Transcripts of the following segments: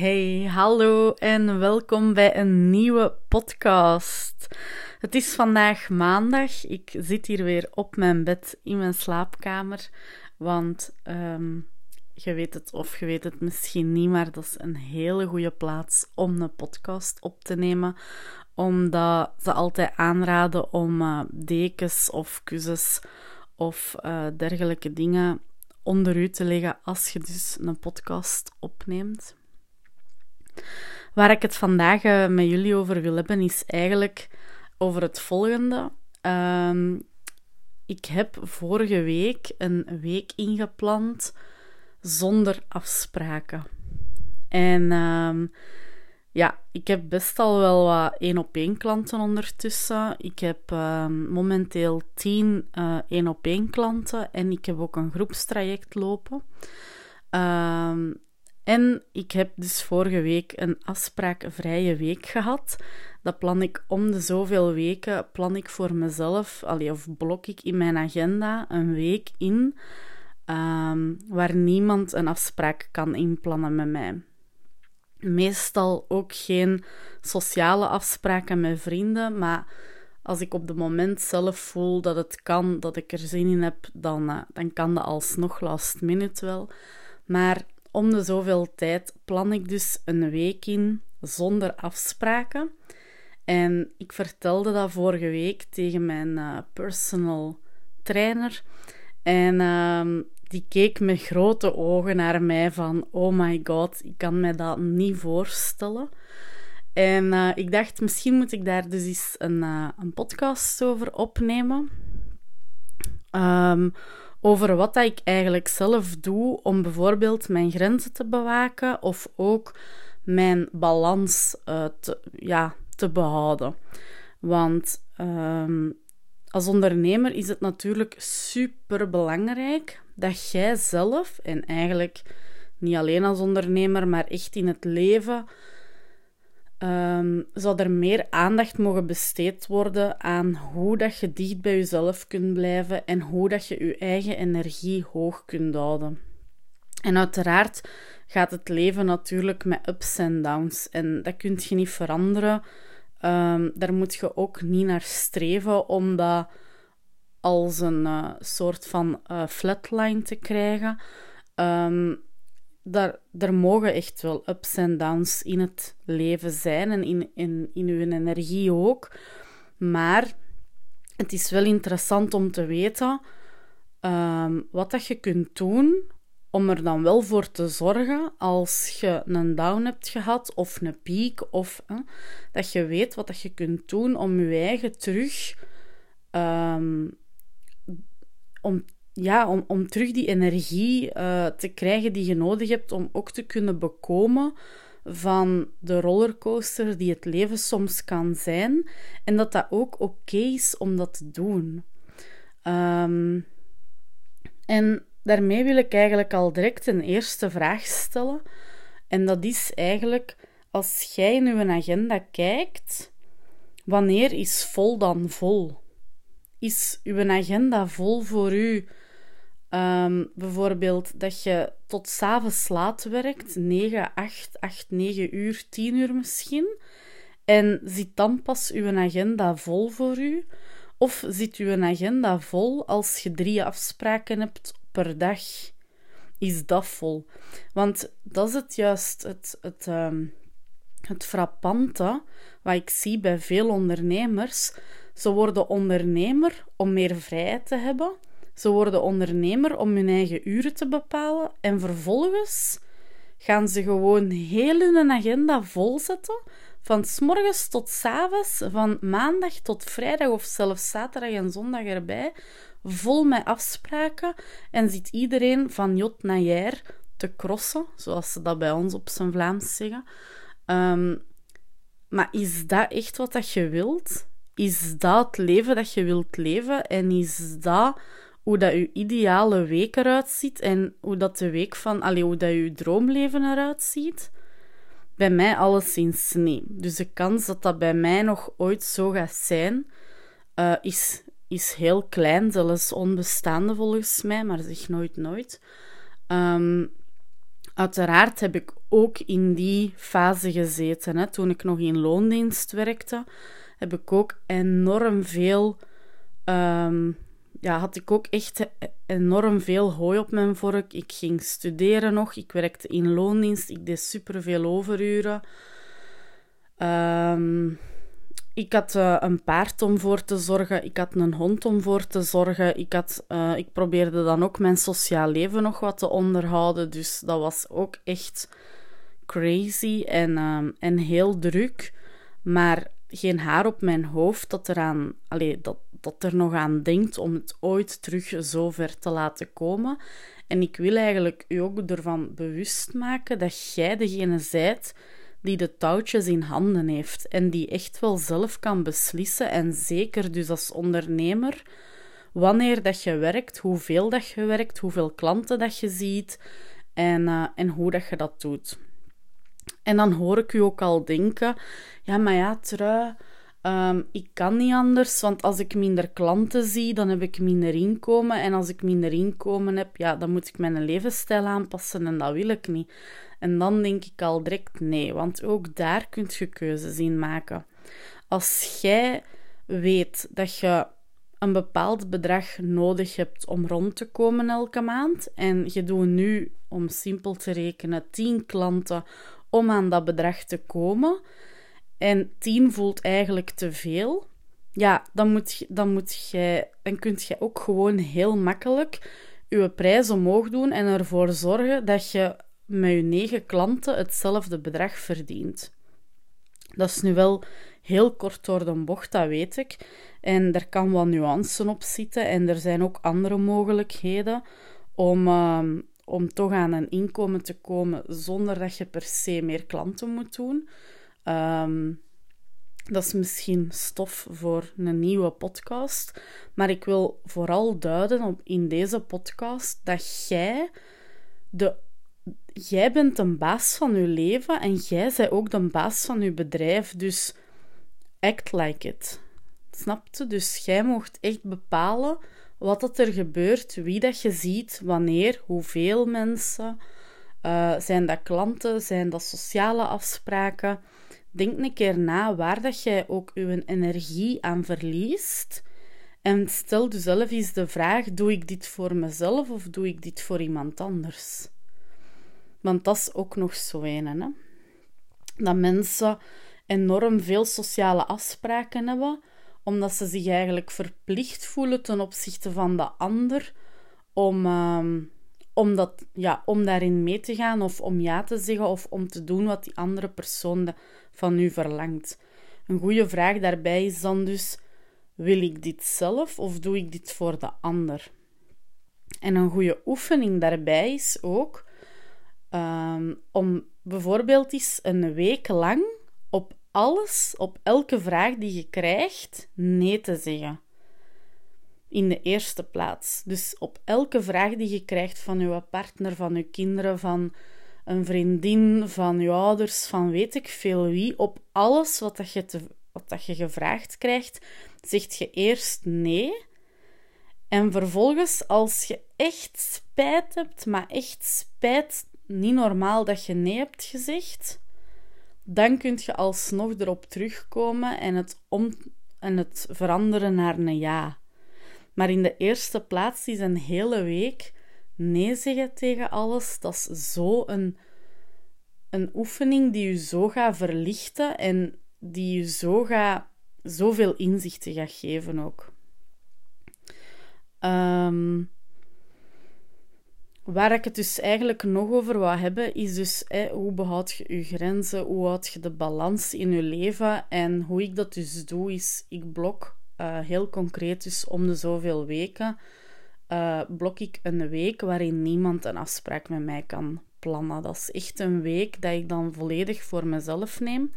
Hey, hallo en welkom bij een nieuwe podcast. Het is vandaag maandag. Ik zit hier weer op mijn bed in mijn slaapkamer, want ehm, je weet het of je weet het misschien niet, maar dat is een hele goede plaats om een podcast op te nemen, omdat ze altijd aanraden om uh, dekens of kussens of uh, dergelijke dingen onder u te leggen als je dus een podcast opneemt. Waar ik het vandaag uh, met jullie over wil hebben, is eigenlijk over het volgende. Uh, ik heb vorige week een week ingepland zonder afspraken. En uh, ja, ik heb best al wel wat één op één klanten ondertussen. Ik heb uh, momenteel tien uh, één op één klanten en ik heb ook een groepstraject lopen. En ik heb dus vorige week een afspraakvrije week gehad. Dat plan ik om de zoveel weken, plan ik voor mezelf, allee, of blok ik in mijn agenda een week in um, waar niemand een afspraak kan inplannen met mij. Meestal ook geen sociale afspraken met vrienden, maar als ik op het moment zelf voel dat het kan, dat ik er zin in heb, dan, uh, dan kan dat alsnog last minute wel. Maar om de zoveel tijd plan ik dus een week in zonder afspraken. En ik vertelde dat vorige week tegen mijn uh, personal trainer. En uh, die keek met grote ogen naar mij van... Oh my god, ik kan me dat niet voorstellen. En uh, ik dacht, misschien moet ik daar dus eens een, uh, een podcast over opnemen. Um, over wat dat ik eigenlijk zelf doe om bijvoorbeeld mijn grenzen te bewaken of ook mijn balans uh, te, ja, te behouden. Want um, als ondernemer is het natuurlijk super belangrijk dat jij zelf, en eigenlijk niet alleen als ondernemer, maar echt in het leven, um, zou er meer aandacht mogen besteed worden aan hoe dat je dicht bij jezelf kunt blijven en hoe dat je je eigen energie hoog kunt houden. En uiteraard gaat het leven natuurlijk met ups en downs en dat kun je niet veranderen. Um, daar moet je ook niet naar streven om dat als een uh, soort van uh, flatline te krijgen. Um, daar, er mogen echt wel ups en downs in het leven zijn en in, in, in uw energie ook. Maar het is wel interessant om te weten um, wat dat je kunt doen om er dan wel voor te zorgen als je een down hebt gehad of een piek, of dat je weet wat dat je kunt doen om je eigen terug um, om ja, om, om terug die energie uh, te krijgen die je nodig hebt om ook te kunnen bekomen van de rollercoaster die het leven soms kan zijn. En dat dat ook oké is om dat te doen. Um, en daarmee wil ik eigenlijk al direct een eerste vraag stellen. En dat is eigenlijk, als jij in je agenda kijkt, wanneer is vol dan vol? Is uw agenda vol voor u Um, bijvoorbeeld dat je tot s'avonds laat werkt, 9, 8, 8, 9 uur, 10 uur misschien. En zit dan pas uw agenda vol voor u? Of zit uw agenda vol als je drie afspraken hebt per dag? Is dat vol? Want dat is het juist het, het, um, het frappante wat ik zie bij veel ondernemers. Ze worden ondernemer om meer vrijheid te hebben ze worden ondernemer om hun eigen uren te bepalen en vervolgens gaan ze gewoon heel hun agenda volzetten. Van s morgens tot s avonds, van maandag tot vrijdag of zelfs zaterdag en zondag erbij, vol met afspraken. En zit iedereen van jot naar jaar te crossen, zoals ze dat bij ons op zijn Vlaams zeggen. Um, maar is dat echt wat dat je wilt? Is dat het leven dat je wilt leven? En is dat hoe dat je ideale week eruit ziet en hoe dat de week van, allee, hoe dat je droomleven eruit ziet. Bij mij alleszins nee. Dus de kans dat dat bij mij nog ooit zo gaat zijn, uh, is, is heel klein, zelfs onbestaande volgens mij, maar zeg nooit nooit. Um, Uiteraard heb ik ook in die fase gezeten. Hè. Toen ik nog in loondienst werkte, heb ik ook enorm veel. Um, ja, had ik ook echt enorm veel hooi op mijn vork. Ik ging studeren nog. Ik werkte in loondienst. Ik deed superveel overuren. Um, ik had uh, een paard om voor te zorgen. Ik had een hond om voor te zorgen. Ik, had, uh, ik probeerde dan ook mijn sociaal leven nog wat te onderhouden. Dus dat was ook echt crazy en, uh, en heel druk. Maar geen haar op mijn hoofd dat, eraan, allee, dat, dat er nog aan denkt om het ooit terug zo ver te laten komen. En ik wil eigenlijk u ook ervan bewust maken dat jij degene zijt die de touwtjes in handen heeft en die echt wel zelf kan beslissen en zeker dus als ondernemer wanneer dat je werkt, hoeveel dat je werkt, hoeveel klanten dat je ziet en, uh, en hoe dat je dat doet. En dan hoor ik u ook al denken, ja, maar ja, trui, um, ik kan niet anders, want als ik minder klanten zie, dan heb ik minder inkomen. En als ik minder inkomen heb, ja, dan moet ik mijn levensstijl aanpassen en dat wil ik niet. En dan denk ik al direct nee, want ook daar kun je keuzes in maken. Als jij weet dat je een bepaald bedrag nodig hebt om rond te komen elke maand en je doet nu, om simpel te rekenen, 10 klanten om aan dat bedrag te komen en 10 voelt eigenlijk te veel, ja, dan, moet, dan, moet jij, dan kun je ook gewoon heel makkelijk je prijs omhoog doen en ervoor zorgen dat je met je negen klanten hetzelfde bedrag verdient. Dat is nu wel heel kort door de bocht, dat weet ik. En er kan wat nuance op zitten en er zijn ook andere mogelijkheden om, ehm, om toch aan een inkomen te komen zonder dat je per se meer klanten moet doen. Ehm, dat is misschien stof voor een nieuwe podcast. Maar ik wil vooral duiden op in deze podcast dat jij de jij bent een baas van je leven en jij bent ook de baas van je bedrijf. Dus act like it. Snapte? Dus jij mocht echt bepalen wat er gebeurt, wie dat je ziet, wanneer, hoeveel mensen. Uh, zijn dat klanten? Zijn dat sociale afspraken? Denk een keer na waar dat jij ook je energie aan verliest. En stel jezelf eens de vraag: doe ik dit voor mezelf of doe ik dit voor iemand anders? Want dat is ook nog zo een, hè? Dat mensen enorm veel sociale afspraken hebben, omdat ze zich eigenlijk verplicht voelen ten opzichte van de ander om, uh, om, dat, ja, om daarin mee te gaan of om ja te zeggen of om te doen wat die andere persoon van u verlangt. Een goede vraag daarbij is dan dus: wil ik dit zelf of doe ik dit voor de ander? En een goede oefening daarbij is ook Ehm, om bijvoorbeeld eens een week lang op alles, op elke vraag die je krijgt, nee te zeggen. In de eerste plaats. Dus op elke vraag die je krijgt van je partner, van je kinderen, van een vriendin, van je ouders, van weet ik veel wie, op alles wat, dat je, wat dat je gevraagd krijgt, zegt je eerst nee. En vervolgens, als je echt spijt hebt, maar echt spijt niet normaal dat je nee hebt gezegd, dan kun je alsnog erop terugkomen en het, om, en het veranderen naar een ja. Maar in de eerste plaats is een hele week nee zeggen tegen alles. Dat is zo een, een oefening die je zo gaat verlichten en die je zo gaat, zoveel inzichten gaat geven ook. Um, Waar ik het dus eigenlijk nog over wil hebben, is dus hoe behoud je je grenzen, hoe houd je de balans in je leven. En hoe ik dat dus doe, is ik blok uh, heel concreet dus om de zoveel weken, uh, blok ik een week waarin niemand een afspraak met mij kan plannen. Dat is echt een week dat ik dan volledig voor mezelf neem.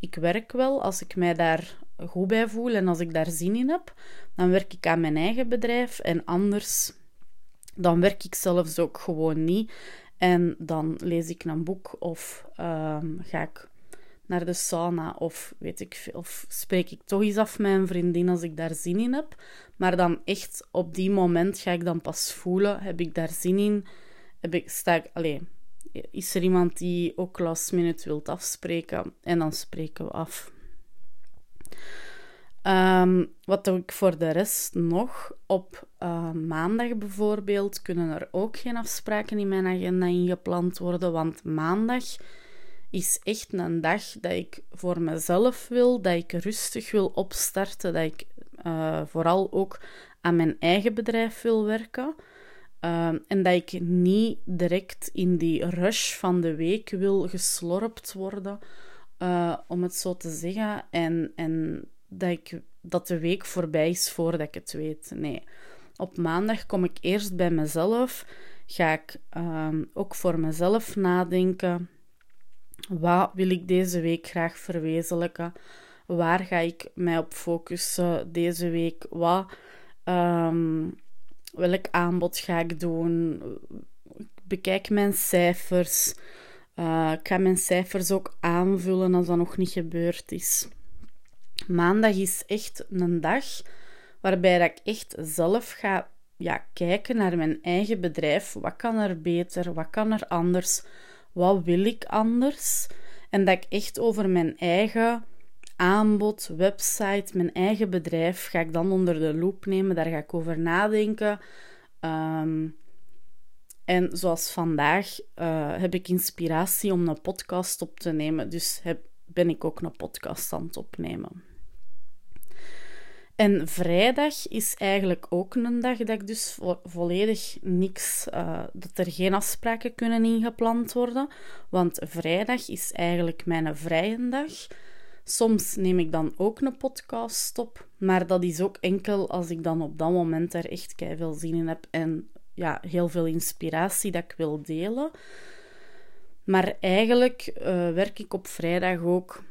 Ik werk wel als ik mij daar goed bij voel en als ik daar zin in heb, dan werk ik aan mijn eigen bedrijf en anders dan werk ik zelfs ook gewoon niet. En dan lees ik een boek of ehm, ga ik naar de sauna of weet ik veel. Of spreek ik toch eens af met een vriendin als ik daar zin in heb. Maar dan echt op die moment ga ik dan pas voelen, heb ik daar zin in? Heb ik, sta ik, allez, is er iemand die ook last minute wilt afspreken en dan spreken we af. Ehm, wat doe ik voor de rest nog? Op uh, maandag bijvoorbeeld kunnen er ook geen afspraken in mijn agenda ingepland worden, want maandag is echt een dag dat ik voor mezelf wil, dat ik rustig wil opstarten, dat ik uh, vooral ook aan mijn eigen bedrijf wil werken. Ehm, en dat ik niet direct in die rush van de week wil geslorpt worden, uh, om het zo te zeggen. En, en dat, ik, dat de week voorbij is voordat ik het weet. Nee. Op maandag kom ik eerst bij mezelf. Ga ik ehm, ook voor mezelf nadenken. Wat wil ik deze week graag verwezenlijken? Waar ga ik mij op focussen deze week? Wat, um, welk aanbod ga ik doen? Ik bekijk mijn cijfers. Uh, ik ga mijn cijfers ook aanvullen als dat nog niet gebeurd is. Maandag is echt een dag waarbij dat ik echt zelf ga ja, kijken naar mijn eigen bedrijf. Wat kan er beter? Wat kan er anders? Wat wil ik anders? En dat ik echt over mijn eigen aanbod, website, mijn eigen bedrijf ga ik dan onder de loep nemen. Daar ga ik over nadenken. Ehm, en zoals vandaag uh, heb ik inspiratie om een podcast op te nemen. Dus heb, ben ik ook een podcast aan het opnemen. En vrijdag is eigenlijk ook een dag dat ik dus volledig niks, uh, dat er geen afspraken kunnen ingepland worden. Want vrijdag is eigenlijk mijn vrije dag. Soms neem ik dan ook een podcast op, maar dat is ook enkel als ik dan op dat moment er echt veel zin in heb en ja, heel veel inspiratie dat ik wil delen. Maar eigenlijk uh, werk ik op vrijdag ook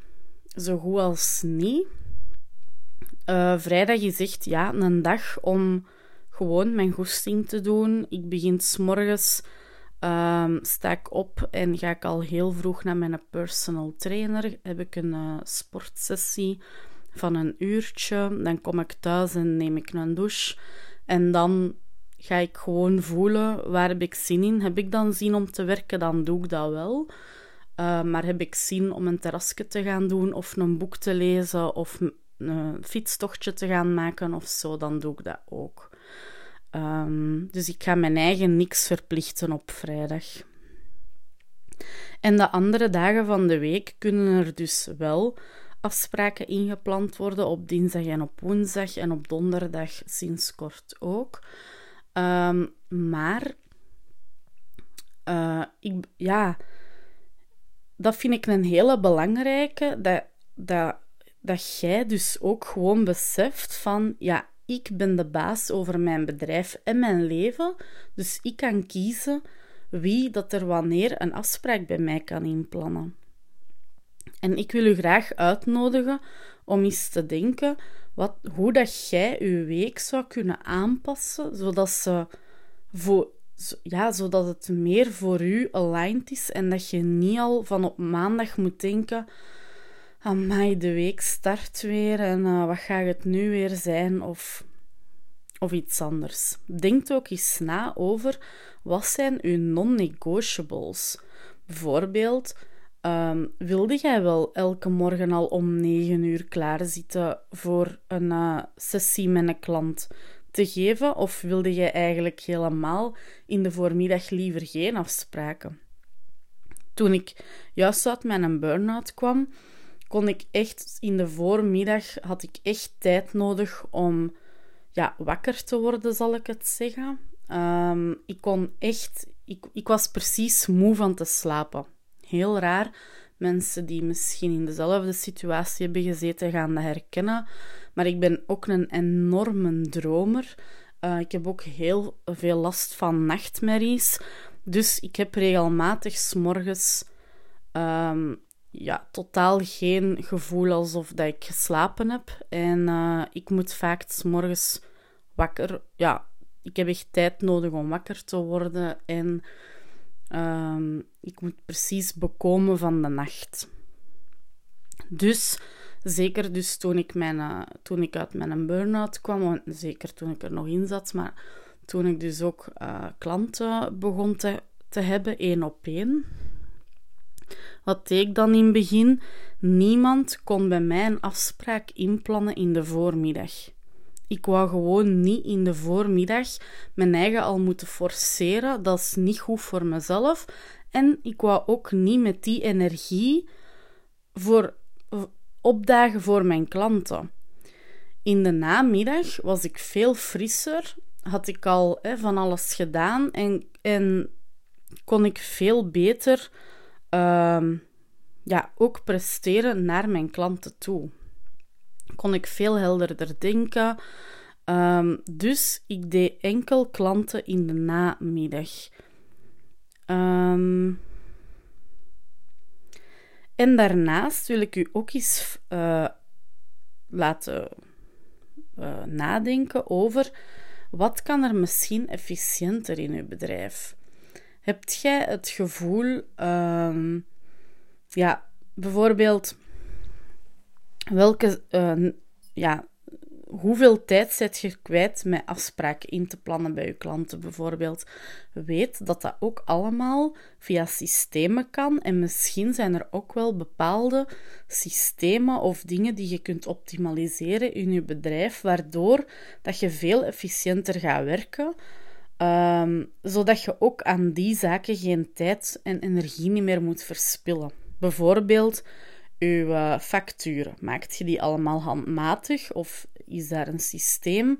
zo goed als niet. Uh, vrijdag is echt ja, een dag om gewoon mijn goesting te doen. Ik begin s morgens, um, sta ik op en ga ik al heel vroeg naar mijn personal trainer. Heb ik een uh, sportsessie van een uurtje. Dan kom ik thuis en neem ik een douche. En dan ga ik gewoon voelen waar heb ik zin in. Heb ik dan zin om te werken, dan doe ik dat wel. Uh, maar heb ik zin om een terrasje te gaan doen of een boek te lezen of een fietstochtje te gaan maken of zo, dan doe ik dat ook. Um, dus ik ga mijn eigen niks verplichten op vrijdag. En de andere dagen van de week kunnen er dus wel afspraken ingepland worden op dinsdag en op woensdag en op donderdag sinds kort ook. Um, maar uh, ik, ja, dat vind ik een hele belangrijke. Dat, dat dat jij dus ook gewoon beseft van, ja, ik ben de baas over mijn bedrijf en mijn leven, dus ik kan kiezen wie dat er wanneer een afspraak bij mij kan inplannen. En ik wil u graag uitnodigen om eens te denken wat, hoe dat jij je week zou kunnen aanpassen, zodat, ze voor, ja, zodat het meer voor u aligned is en dat je niet al van op maandag moet denken amai, de week start weer en uh, wat gaat het nu weer zijn of, of iets anders. Denk ook eens na over wat zijn uw non-negotiables. Bijvoorbeeld, um, wilde jij wel elke morgen al om 9 uur klaarzitten voor een uh, sessie met een klant te geven? Of wilde jij eigenlijk helemaal in de voormiddag liever geen afspraken? Toen ik juist uit mijn burn-out kwam, kon ik echt in de voormiddag had ik echt tijd nodig om ja, wakker te worden, zal ik het zeggen. Ehm, ik kon echt, ik, ik was precies moe van te slapen. Heel raar. Mensen die misschien in dezelfde situatie hebben gezeten, gaan dat herkennen. Maar ik ben ook een enorme dromer. Uh, ik heb ook heel veel last van nachtmerries. Dus ik heb regelmatig s'morgens um, ja, totaal geen gevoel alsof dat ik geslapen heb. En uh, ik moet vaak morgens wakker. Ja, ik heb echt tijd nodig om wakker te worden. En uh, ik moet precies bekomen van de nacht. Dus, zeker dus toen ik, mijn, uh, toen ik uit mijn burn-out kwam, zeker toen ik er nog in zat, maar toen ik dus ook uh, klanten begon te te hebben, één op één. Wat deed ik dan in het begin? Niemand kon bij mij een afspraak inplannen in de voormiddag. Ik wou gewoon niet in de voormiddag mijn eigen al moeten forceren. Dat is niet goed voor mezelf. En ik wou ook niet met die energie voor opdagen voor mijn klanten. In de namiddag was ik veel frisser, had ik al van alles gedaan en, en kon ik veel beter uh, ja, ook presteren naar mijn klanten toe. Kon ik veel helderder denken. Um, dus ik deed enkel klanten in de namiddag. Um, en daarnaast wil ik u ook eens uh, laten uh, nadenken over wat kan er misschien efficiënter in uw bedrijf. Hebt jij het gevoel, uh, ja, bijvoorbeeld, welke, uh, ja, hoeveel tijd zet je kwijt met afspraken in te plannen bij je klanten bijvoorbeeld? Weet dat dat ook allemaal via systemen kan en misschien zijn er ook wel bepaalde systemen of dingen die je kunt optimaliseren in je bedrijf, waardoor dat je veel efficiënter gaat werken. Um, zodat je ook aan die zaken geen tijd en energie niet meer moet verspillen. Bijvoorbeeld, uw uh, facturen. Maakt je die allemaal handmatig of is daar een systeem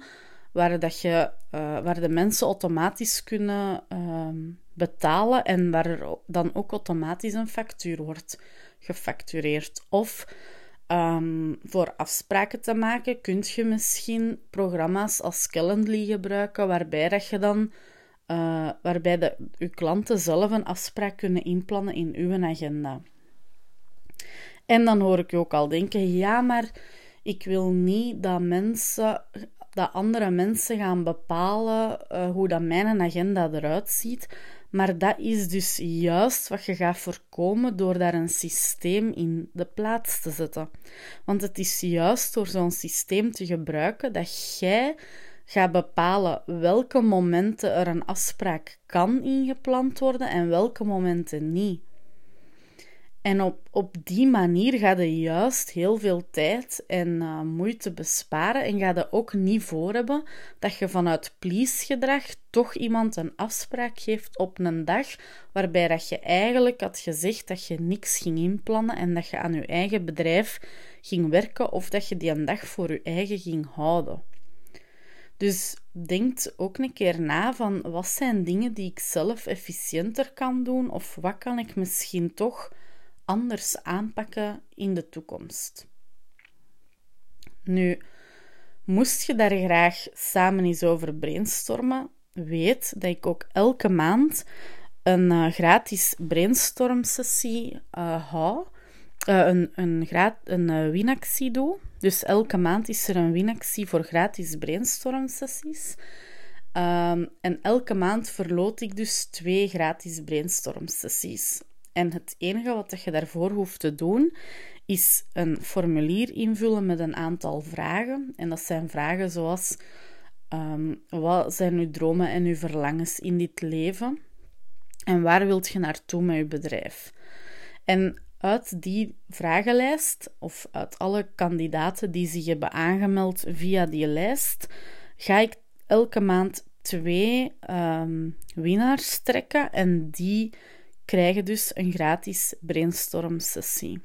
waar, dat je, uh, waar de mensen automatisch kunnen uh, betalen en waar er dan ook automatisch een factuur wordt gefactureerd? Of um, voor afspraken te maken, kun je misschien programma's als Calendly gebruiken, waarbij dat je dan uh, waarbij de, uw klanten zelf een afspraak kunnen inplannen in uw agenda. En dan hoor ik je ook al denken: ja, maar ik wil niet dat mensen, dat andere mensen gaan bepalen uh, hoe dat mijn agenda eruit ziet. Maar dat is dus juist wat je gaat voorkomen door daar een systeem in de plaats te zetten. Want het is juist door zo'n systeem te gebruiken dat jij gaat bepalen welke momenten er een afspraak kan ingepland worden en welke momenten niet. En op, op die manier ga je juist heel veel tijd en uh, moeite besparen. En ga je ook niet voor hebben dat je vanuit please-gedrag toch iemand een afspraak geeft op een dag waarbij dat je eigenlijk had gezegd dat je niks ging inplannen en dat je aan je eigen bedrijf ging werken of dat je die een dag voor je eigen ging houden. Dus denk ook een keer na van wat zijn dingen die ik zelf efficiënter kan doen of wat kan ik misschien toch anders aanpakken in de toekomst. Nu, moest je daar graag samen eens over brainstormen, weet dat ik ook elke maand een uh, gratis brainstorm-sessie uh, hou. Uh, een, een, een winactie doe. Dus elke maand is er een winactie voor gratis brainstorm-sessies. Um, en elke maand verloot ik dus twee gratis brainstorm-sessies. En het enige wat je daarvoor hoeft te doen, is een formulier invullen met een aantal vragen. En dat zijn vragen zoals: um, wat zijn uw dromen en uw verlangens in dit leven? En waar wilt je naartoe met je bedrijf? En uit die vragenlijst, of uit alle kandidaten die zich hebben aangemeld via die lijst, ga ik elke maand twee um, winnaars trekken en die krijgen dus een gratis brainstorm sessie.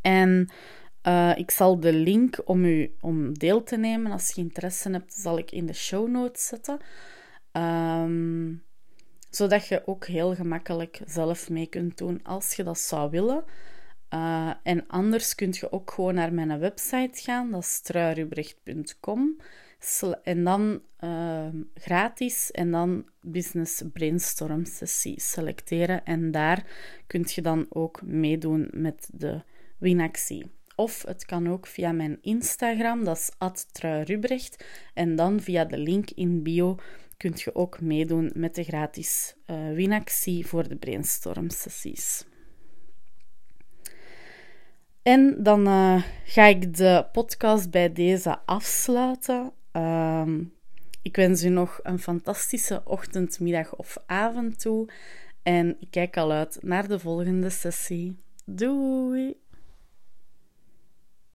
En uh, ik zal de link om u om deel te nemen, als je interesse hebt, zal ik in de show notes zetten. Um, zodat je ook heel gemakkelijk zelf mee kunt doen als je dat zou willen. Uh, en anders kun je ook gewoon naar mijn website gaan, dat is truirubrecht.com en dan uh, gratis en dan business brainstorm sessie selecteren. En daar kun je dan ook meedoen met de winactie. Of het kan ook via mijn Instagram, dat is @truirubrecht. En dan via de link in bio kun je ook meedoen met de gratis uh, winactie voor de brainstorm sessies. En dan uh, ga ik de podcast bij deze afsluiten. Um, Ik wens u nog een fantastische ochtend, middag of avond toe. En ik kijk al uit naar de volgende sessie. Doei!